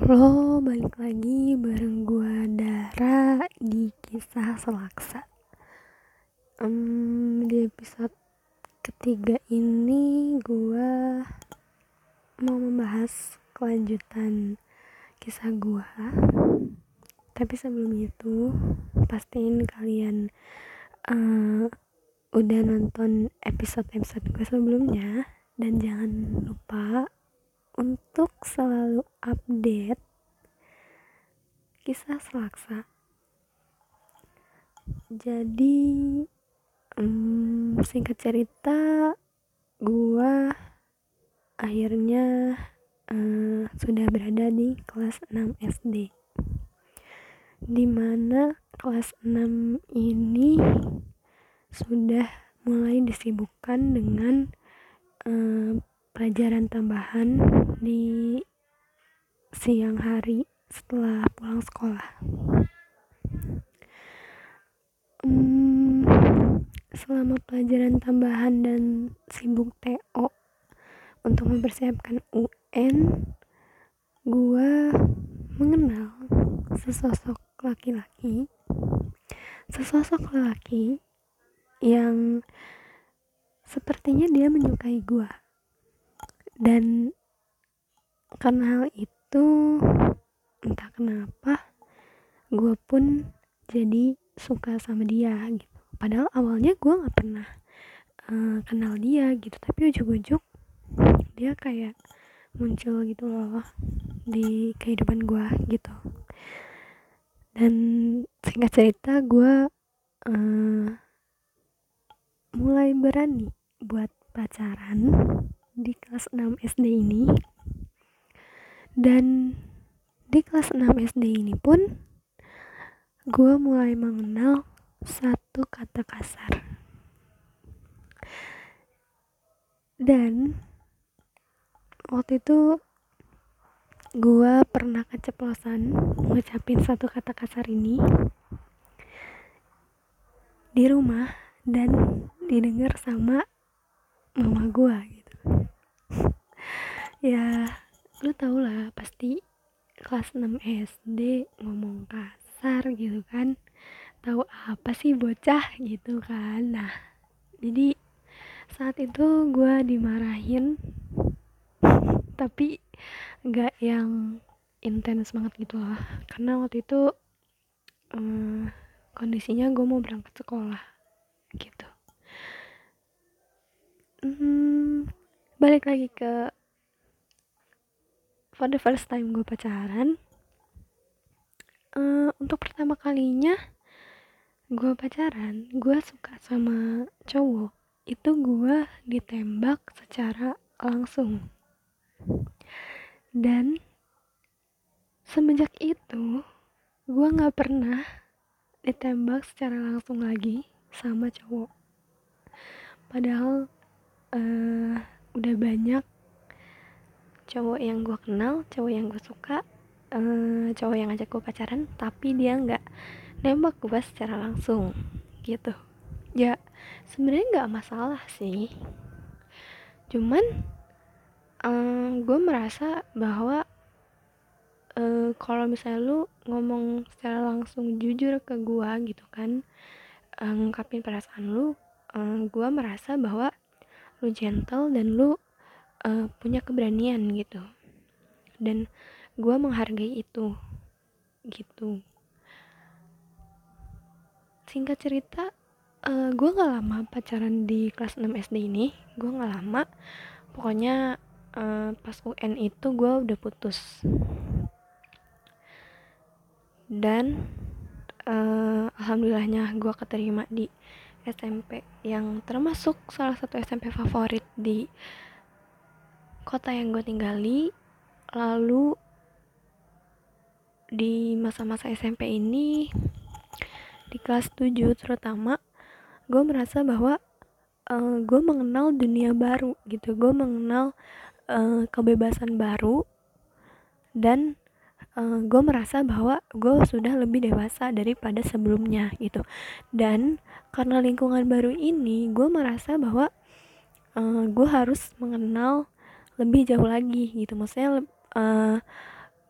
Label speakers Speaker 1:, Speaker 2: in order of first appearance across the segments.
Speaker 1: Halo, balik lagi bareng gua Dara di kisah selaksa. Um, di episode ketiga ini gua mau membahas kelanjutan kisah gua. Tapi sebelum itu, pastiin kalian uh, udah nonton episode-episode gue sebelumnya dan jangan lupa untuk selalu update kisah selaksa. Jadi um, singkat cerita gua akhirnya uh, sudah berada di kelas 6 SD di mana kelas 6 ini sudah mulai disibukkan dengan uh, pelajaran tambahan di siang hari setelah pulang sekolah. Hmm, selama pelajaran tambahan dan sibuk TO untuk mempersiapkan UN, gua mengenal sesosok laki-laki, sesosok lelaki yang sepertinya dia menyukai gua dan karena hal itu entah kenapa gue pun jadi suka sama dia gitu. Padahal awalnya gue nggak pernah uh, kenal dia gitu. Tapi ujuk-ujuk dia kayak muncul gitu loh di kehidupan gue gitu. Dan singkat cerita gue uh, mulai berani buat pacaran di kelas 6 SD ini dan di kelas 6 SD ini pun gue mulai mengenal satu kata kasar. Dan waktu itu gue pernah keceplosan ngucapin satu kata kasar ini di rumah dan didengar sama mama gue gitu. Ya lu tau lah pasti kelas 6 SD ngomong kasar gitu kan. Tahu apa sih bocah gitu kan. Nah jadi saat itu gue dimarahin. Tapi gak yang intens banget gitu lah. Karena waktu itu um, kondisinya gue mau berangkat sekolah gitu. Hmm, balik lagi ke for the first time gue pacaran uh, untuk pertama kalinya gue pacaran gue suka sama cowok. Itu gue ditembak secara langsung. Dan semenjak itu gue nggak pernah ditembak secara langsung lagi sama cowok. Padahal uh, udah banyak cowok yang gue kenal cowok yang gue suka uh, cowok yang ngajak gue pacaran tapi dia nggak nembak gue secara langsung gitu. Ya sebenarnya nggak masalah sih. Cuman uh, eh, gue merasa bahwa uh, kalau misalnya lu ngomong secara langsung jujur ke gue gitu kan uh, ngungkapin perasaan lu uh, gue merasa bahwa lu gentle dan lu uh, punya keberanian gitu. Dan gue menghargai itu gitu. Singkat cerita uh, eh, gue gak lama pacaran di kelas 6 SD ini. Gue gak lama. Pokoknya uh, pas UN itu gue udah putus. Dan uh, alhamdulillahnya gue keterima di SMP yang termasuk salah satu SMP favorit di kota yang gue tinggali lalu di masa-masa SMP ini di kelas 7 terutama gue merasa bahwa uh, eh, gue mengenal dunia baru gitu. Gue mengenal uh, kebebasan baru dan uh, eh, gue merasa bahwa gue sudah lebih dewasa daripada sebelumnya gitu. Dan karena lingkungan baru ini gue merasa bahwa uh, gue harus mengenal lebih jauh lagi gitu. Maksudnya uh,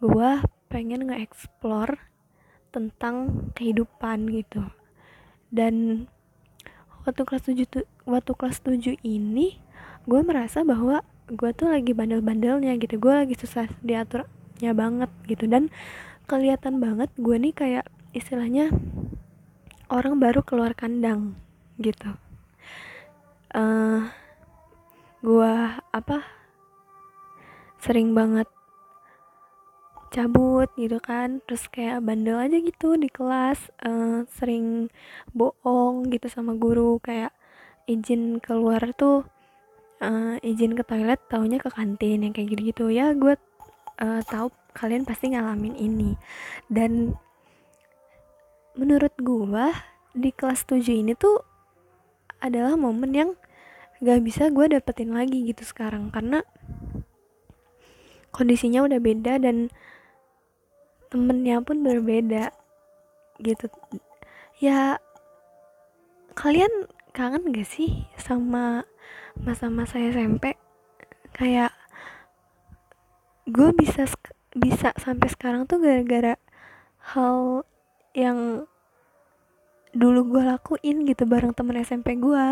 Speaker 1: gue pengen nge-explore tentang kehidupan gitu. Dan waktu kelas 7 tuh waktu kelas 7 ini gue merasa bahwa gue tuh lagi bandel-bandelnya gitu. Gue lagi susah diaturnya banget gitu. Dan kelihatan banget gue nih kayak istilahnya orang baru keluar kandang gitu. Uh, eh, gue apa sering banget cabut gitu kan. Terus kayak bandel aja gitu di kelas uh, sering bohong gitu sama guru. Kayak izin keluar tuh uh, izin ke toilet taunya ke kantin yang kayak gitu-gitu. Ya gue uh, tahu kalian pasti ngalamin ini. Dan menurut gue di kelas 7 ini tuh adalah momen yang gak bisa gue dapetin lagi gitu sekarang. Karena kondisinya udah beda dan temennya pun berbeda gitu. Ya kalian kangen gak sih sama masa-masa SMP kayak gue bisa bisa sampai sekarang tuh gara-gara hal yang dulu gue lakuin gitu bareng temen SMP gue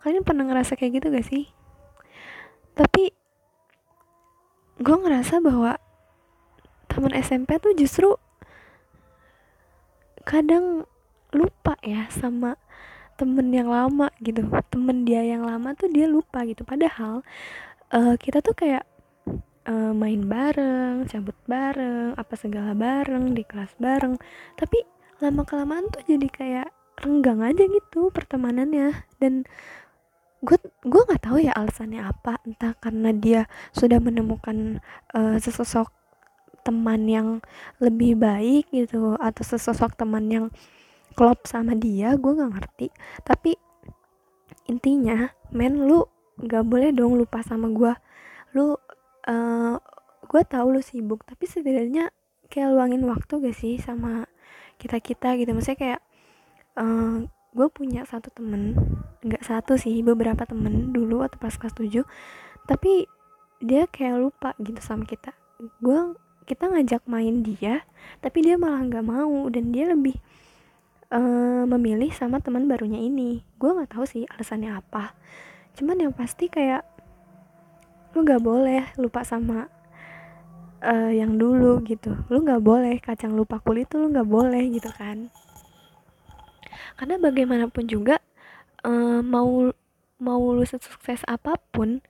Speaker 1: kalian pernah ngerasa kayak gitu gak sih? Tapi gue ngerasa bahwa temen SMP tuh justru kadang lupa ya sama temen yang lama gitu. Temen dia yang lama tuh dia lupa gitu. Padahal uh, kita tuh kayak uh, main bareng cabut bareng apa segala bareng di kelas bareng. Tapi lama kelamaan tuh jadi kayak renggang aja gitu pertemanannya. Dan gue gue nggak tahu ya alasannya apa. Entah karena dia sudah menemukan uh, sesosok teman yang lebih baik gitu atau sesosok teman yang klop sama dia gue nggak ngerti. Tapi intinya men lu nggak boleh dong lupa sama gue lu uh, gue tahu lu sibuk tapi setidaknya kayak luangin waktu gak sih sama kita kita gitu? Maksudnya kayak uh, gue punya satu temen nggak satu sih beberapa temen dulu atau pas kelas 7 tapi dia kayak lupa gitu sama kita. Gue kita ngajak main dia tapi dia malah nggak mau dan dia lebih uh, memilih sama teman barunya ini. Gue nggak tahu sih alasannya apa. Cuman yang pasti kayak lu nggak boleh lupa sama uh, yang dulu gitu. Lu nggak boleh kacang lupa kulit tuh lu nggak boleh gitu kan karena bagaimanapun juga uh, mau mau lu sukses apa pun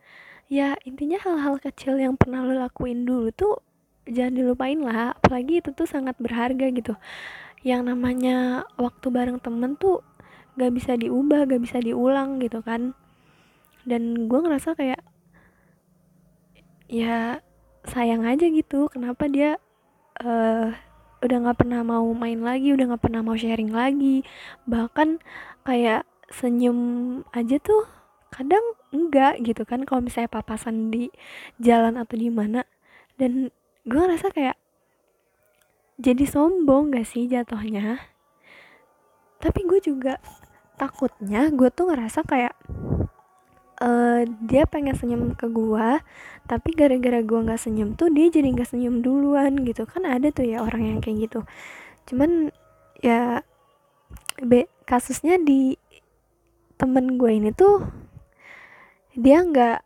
Speaker 1: ya intinya hal-hal kecil yang pernah lu lakuin dulu tuh jangan dilupain lah. Apalagi itu tuh sangat berharga gitu. Yang namanya waktu bareng temen tuh gak bisa diubah gak bisa diulang gitu kan. Dan gue ngerasa kayak ya sayang aja gitu kenapa dia uh, udah nggak pernah mau main lagi udah nggak pernah mau sharing lagi. Bahkan kayak senyum aja tuh kadang enggak gitu kan kalau misalnya papasan di jalan atau di mana. Dan gue ngerasa kayak jadi sombong gak sih jatuhnya? Tapi gue juga takutnya gue tuh ngerasa kayak uh, dia pengen senyum ke gue tapi gara-gara gue nggak senyum tuh dia jadi nggak senyum duluan gitu. Kan ada tuh ya orang yang kayak gitu. Cuman ya be kasusnya di temen gue ini tuh dia nggak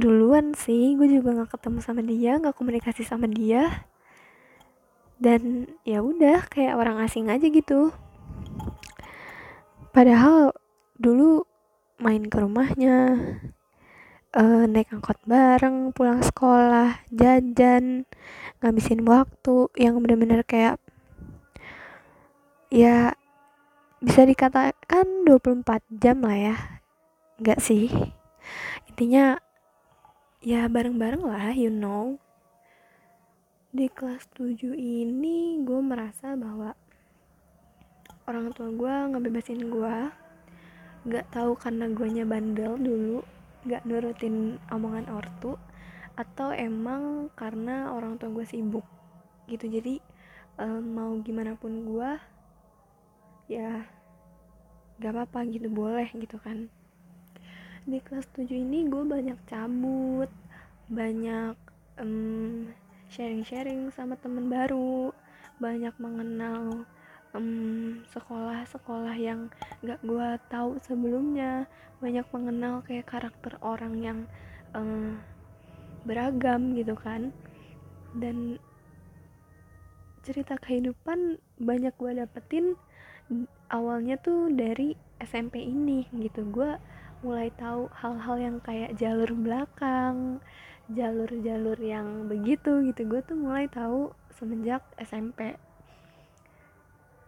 Speaker 1: duluan sih. Gue juga nggak ketemu sama dia nggak komunikasi sama dia. Dan ya udah kayak orang asing aja gitu. Padahal dulu main ke rumahnya uh, naik angkot bareng pulang sekolah jajan ngabisin waktu yang bener-bener kayak ya bisa dikatakan 24 jam lah ya. Enggak sih. Intinya ya bareng-bareng lah you know. Di kelas 7 ini gue merasa bahwa orang tua gue ngebebasin gue gak tahu karena gue bandel dulu gak nurutin omongan ortu atau emang karena orang tua gue sibuk gitu. Jadi um, mau gimana pun gue ya gak apa-apa gitu boleh gitu kan. Di kelas 7 ini gue banyak cabut banyak um, sharing-sharing sama temen baru banyak mengenal sekolah-sekolah um, yang gak gue tahu sebelumnya. Banyak mengenal kayak karakter orang yang um, beragam gitu kan. Dan cerita kehidupan banyak gue dapetin awalnya tuh dari SMP ini gitu. Gue mulai tahu hal-hal yang kayak jalur belakang jalur-jalur yang begitu gitu. Gue tuh mulai tahu semenjak SMP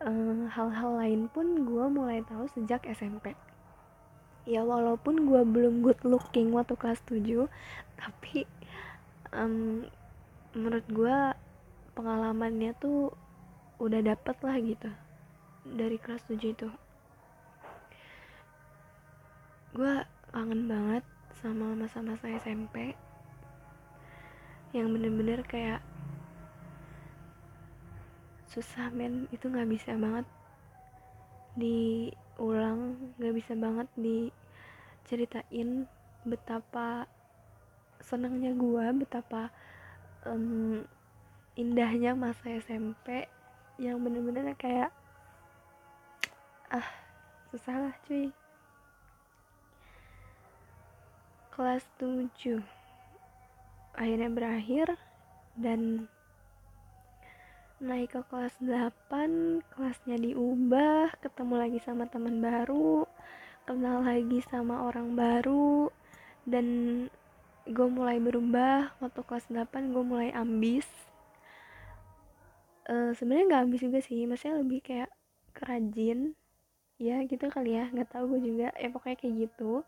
Speaker 1: hal hal-hal lain pun gue mulai tahu sejak SMP ya walaupun gue belum good looking waktu kelas 7 tapi um, menurut gue pengalamannya tuh udah dapet lah gitu dari kelas 7 itu. Gue kangen banget sama masa-masa SMP yang bener-bener kayak susah men. Itu nggak bisa banget diulang nggak bisa banget diceritain betapa senangnya gue betapa um, indahnya masa SMP yang bener-bener kayak ah susah lah cuy. Kelas 7 akhirnya berakhir dan naik ke kelas 8 kelasnya diubah ketemu lagi sama teman baru kenal lagi sama orang baru dan gue mulai berubah. Waktu kelas 8 gue mulai ambis. Uh, sebenarnya nggak ambis juga sih maksudnya lebih kayak kerajin. Ya gitu kali ya nggak tahu gue juga. Ya pokoknya kayak gitu.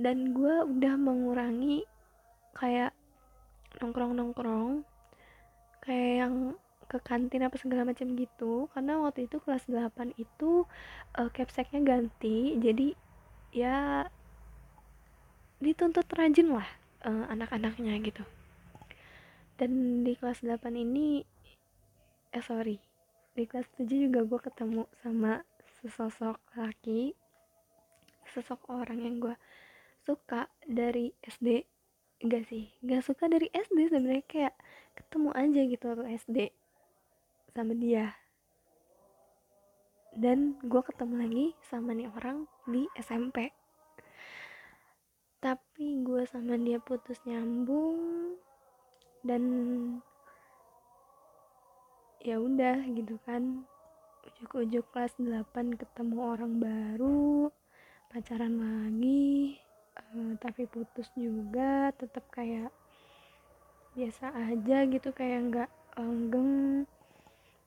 Speaker 1: Dan gue udah mengurangi kayak nongkrong-nongkrong kayak yang ke kantin apa segala macam gitu. Karena waktu itu kelas 8 itu uh, capseknya ganti jadi ya dituntut rajin lah uh, anak-anaknya gitu. Dan di kelas 8 ini eh sorry di kelas 7 juga gue ketemu sama sesosok laki sesosok orang yang gue suka dari SD enggak sih enggak suka dari SD sebenarnya kayak ketemu aja gitu waktu SD sama dia. Dan gue ketemu lagi sama nih orang di SMP tapi gue sama dia putus nyambung dan ya udah gitu kan. Ujuk-ujuk kelas 8 ketemu orang baru pacaran lagi uh, tapi putus juga tetap kayak biasa aja gitu kayak nggak langgeng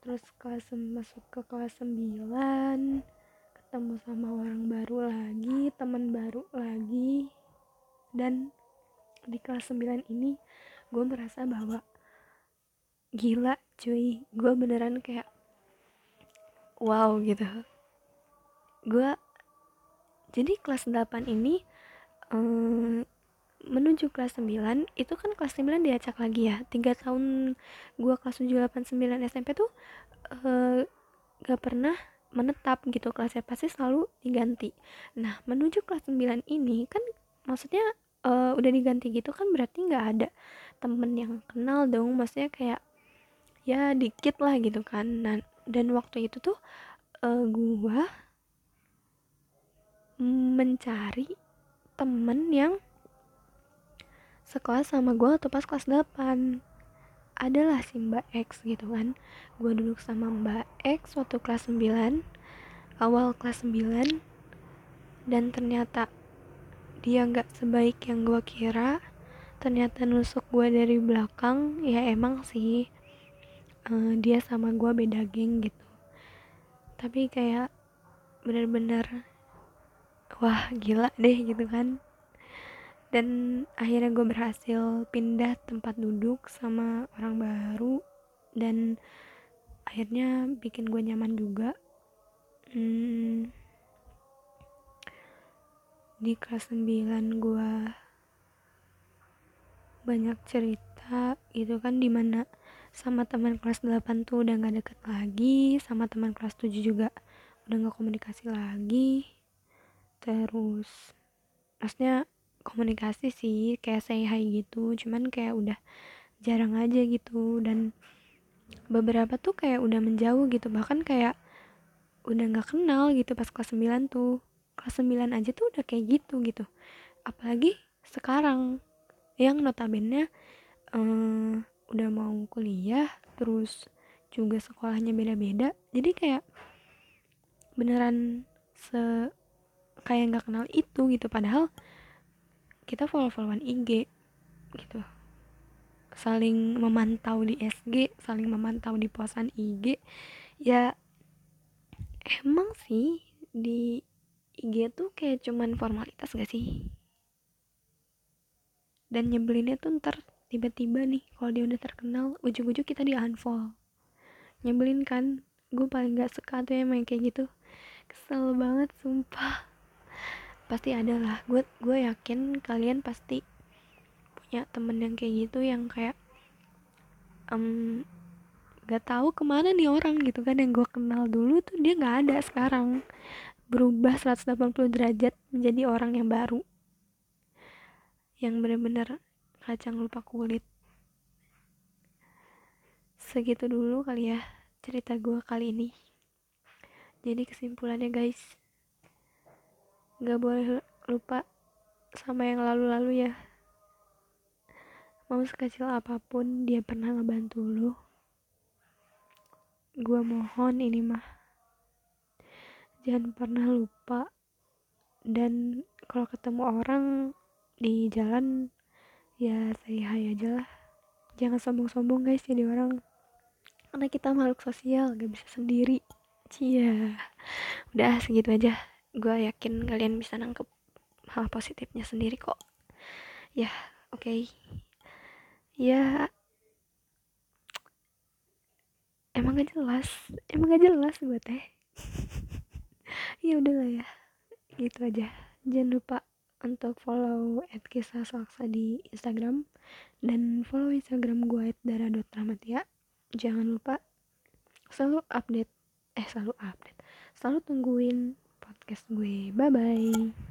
Speaker 1: terus kelas masuk ke kelas 9 ketemu sama orang baru lagi teman baru lagi. Dan di kelas 9 ini gue merasa bahwa gila cuy gue beneran kayak wow gitu. Gue jadi kelas 8 ini um, menuju kelas 9 itu kan kelas 9 diacak lagi ya. 3 tahun gue kelas 7, 8, 9 SMP tuh uh, gak pernah menetap gitu. Kelasnya pasti selalu diganti. Nah menuju kelas 9 ini kan maksudnya uh, udah diganti gitu kan berarti nggak ada temen yang kenal dong. Maksudnya kayak ya dikit lah gitu kan. Nah, dan waktu itu tuh uh, gua mencari temen yang sekolah sama gue atau pas kelas 8 adalah si Mbak X gitu kan. Gue duduk sama Mbak X waktu kelas 9 awal kelas 9 dan ternyata dia nggak sebaik yang gue kira. Ternyata nusuk gue dari belakang ya emang sih uh, dia sama gue beda geng gitu. Tapi kayak bener-bener wah gila deh gitu kan dan akhirnya gue berhasil pindah tempat duduk sama orang baru. Dan akhirnya bikin gue nyaman juga. Hmm, di kelas 9 gue banyak cerita gitu kan di mana sama teman kelas 8 tuh udah gak deket lagi sama teman kelas 7 juga udah gak komunikasi lagi. Terus maksudnya komunikasi sih kayak say hi gitu cuman kayak udah jarang aja gitu. Dan beberapa tuh kayak udah menjauh gitu bahkan kayak udah nggak kenal gitu pas kelas 9 tuh. Kelas 9 aja tuh udah kayak gitu gitu. Apalagi sekarang yang notabene uh, udah mau kuliah terus juga sekolahnya beda-beda. Jadi kayak beneran se kayak nggak kenal itu gitu. Padahal kita follow-followan IG gitu. Saling memantau di SG saling memantau di posan IG ya emang sih di IG tuh kayak cuman formalitas gak sih? Dan nyebelinnya tuh ntar tiba-tiba nih kalau dia udah terkenal ujung-ujung kita di unfollow. Nyebelin kan? Gue paling gak suka tuh emang kayak gitu. Kesel banget sumpah pasti ada lah. Gue gue yakin kalian pasti punya temen yang kayak gitu yang kayak um, gak tahu ke mana nih orang gitu kan. Yang gue kenal dulu tuh dia nggak ada sekarang. Berubah 180 derajat menjadi orang yang baru. Yang bener-bener kacang lupa kulit. Segitu dulu kali ya cerita gue kali ini. Jadi kesimpulannya guys gak boleh lupa sama yang lalu-lalu ya. Mau sekecil apa pun dia pernah ngebantu lu. Gue mohon ini mah. Jangan pernah lupa. Dan kalau ketemu orang di jalan ya say hi aja lah. Jangan sombong-sombong guys jadi orang. Karena kita makhluk sosial gak bisa sendiri. Cia udah segitu aja gue yakin kalian bisa nangkep hal positifnya sendiri kok. Ya oke. Okay ya. Emang gak jelas. Emang gak jelas gue teh. Ya udahlah ya. Gitu aja. Jangan lupa untuk follow at di Instagram dan follow Instagram gue at dara.rahmatia jangan lupa selalu update eh selalu update. Selalu tungguin podcast gue. Bye bye